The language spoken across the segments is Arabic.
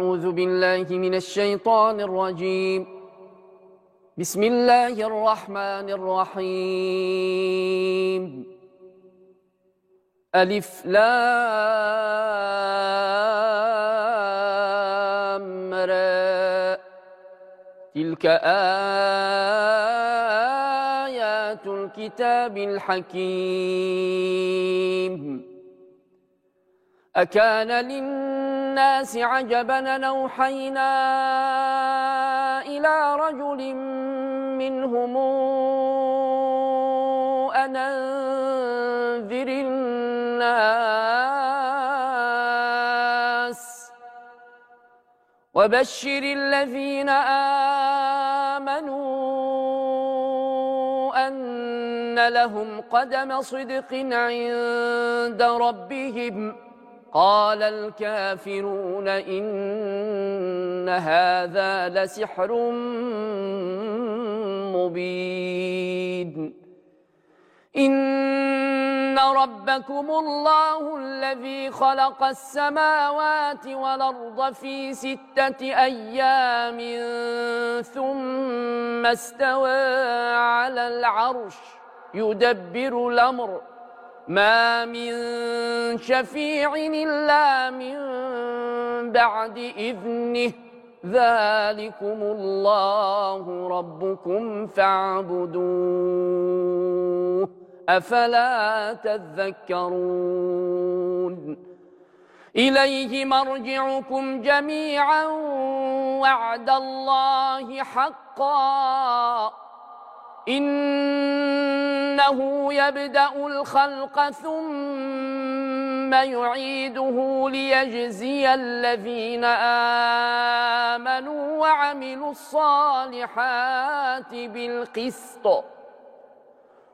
أعوذ بالله من الشيطان الرجيم. بسم الله الرحمن الرحيم. ألف لام را. تلك آيات الكتاب الحكيم. أكان للناس عجبا نوحينا إلى رجل منهم أن أنذر الناس وبشر الذين آمنوا أن لهم قدم صدق عند ربهم قال الكافرون إن هذا لسحر مبين. إن ربكم الله الذي خلق السماوات والأرض في ستة أيام ثم استوى على العرش يدبر الأمر. ما من شفيع إلا من بعد إذنه ذلكم الله ربكم فاعبدوه أفلا تذكرون إليه مرجعكم جميعا وعد الله حقا إنه يبدأ الخلق ثم يعيده ليجزي الذين آمنوا وعملوا الصالحات بالقسط.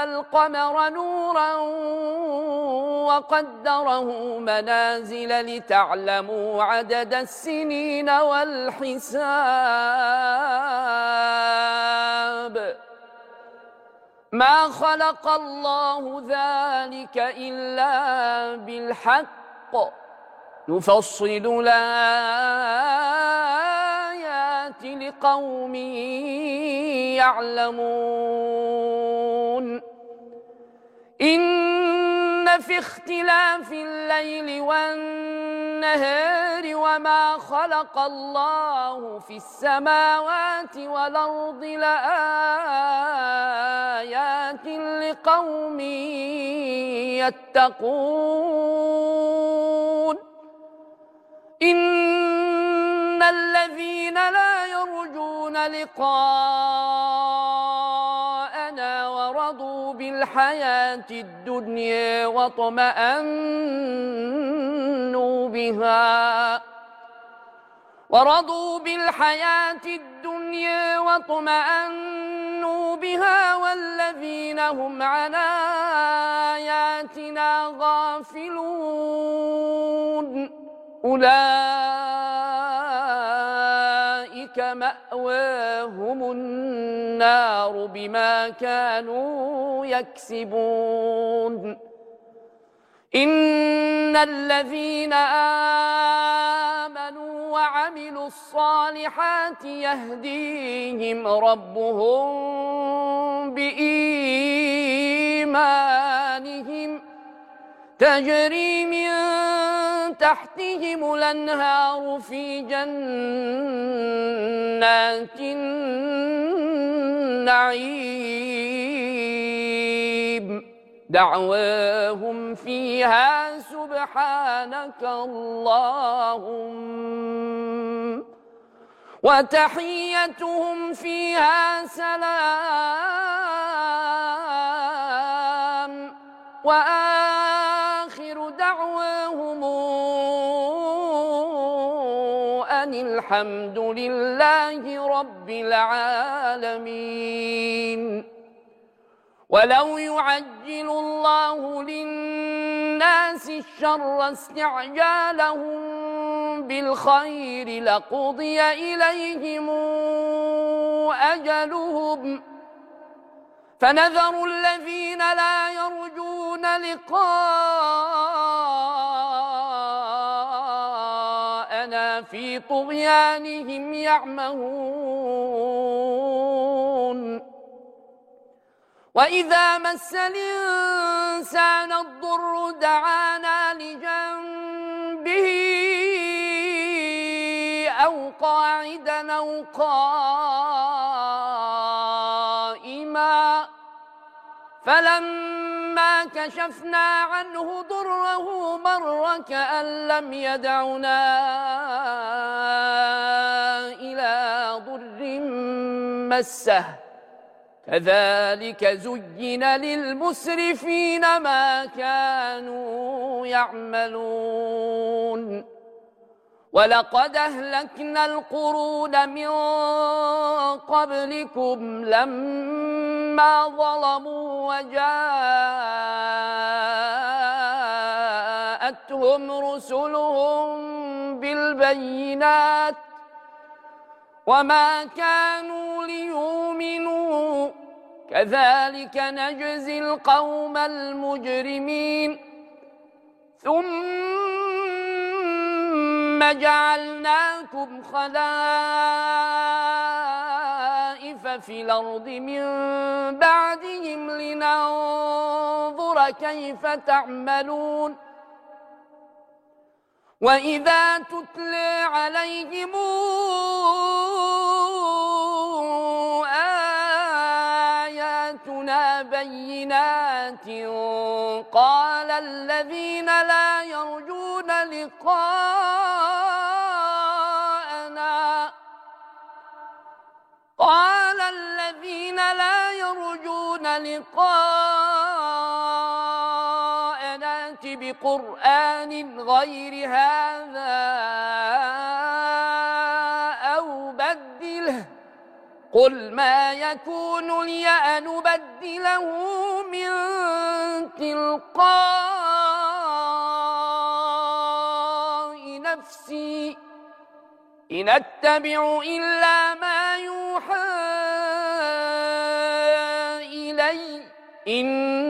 والقمر نورا وقدره منازل لتعلموا عدد السنين والحساب. ما خلق الله ذلك إلا بالحق. نفصل الآيات لقوم يعلمون. في اختلاف الليل والنهار وما خلق الله في السماوات والأرض لآيات لقوم يتقون. إن الذين لا يرجون لقاءنا ورضوا بالحياة الدنيا وطمأنوا بها. ورضوا بالحياة الدنيا واطمأنوا بها والذين هم عن آياتنا غافلون. أولئك مأواهم النار بما كانوا يكسبون. إن الذين آمنوا وعملوا الصالحات يهديهم ربهم بإيمانهم. تجري من تحتهم الأنهار في جنات النعيم. دعواهم فيها سبحانك اللهم. وتحيتهم فيها سلام. وآخر الحمد لله رب العالمين. ولو يعجل الله للناس الشر استعجالهم بالخير لقضي إليهم أجلهم. فنذر الذين لا يرجون لقاءنا في طغيانهم يعمهون. وإذا مس الإنسان الضر دعانا لجنبه أو قاعدا أو قائما. فلما كشفنا عنه ضره مر كأن لم يدعنا إلى ضر مسه. كذلك زين للمسرفين ما كانوا يعملون. ولقد أهلكنا القرون من قبلكم لما ظلموا وجاءتهم رسلهم بالبينات وما كانوا ليؤمنوا. كذلك نجزي القوم المجرمين. ثم جعلناكم خلائف في الأرض من بعدهم لننظر كيف تعملون. وإذا تتلى عليهم آياتنا بينات قال الذين لا يرجون لقاءنا قال الذين لا يرجون لقاءنا بقرآن غير هذا أو بدله. قل ما يكون لي أن أبدله من تلقاء نفسي. إن أتبع إلا ما يوحى إلي إني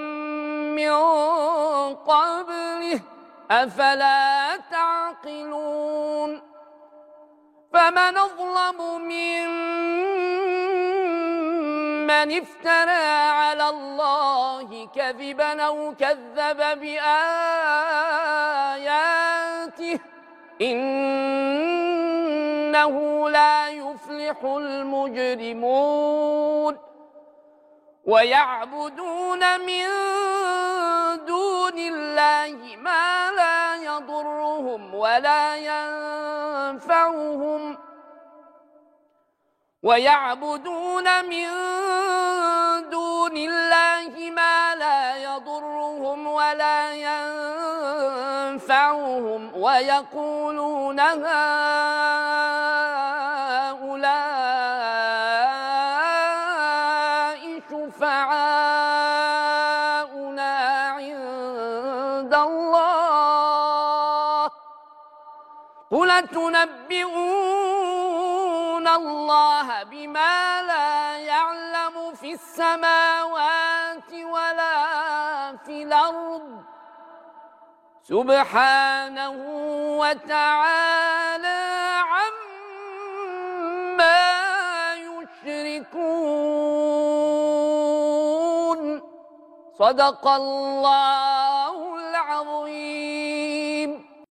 من قبله أفلا تعقلون؟ فمن أظلم ممن افترى على الله كذبا أو كذب بآياته إنه لا يفلح المجرمون. ويعبدون من دون الله ما لا يضرهم ولا ينفعهم. ويعبدون من دون الله ما لا يضرهم ولا ينفعهم. ويقولون هؤلاء شفعاؤنا عند الله. قل تنبئون الله بما لا يعلم في السماوات ولا في الأرض. سبحانه وتعالى عما يشركون. صدق الله.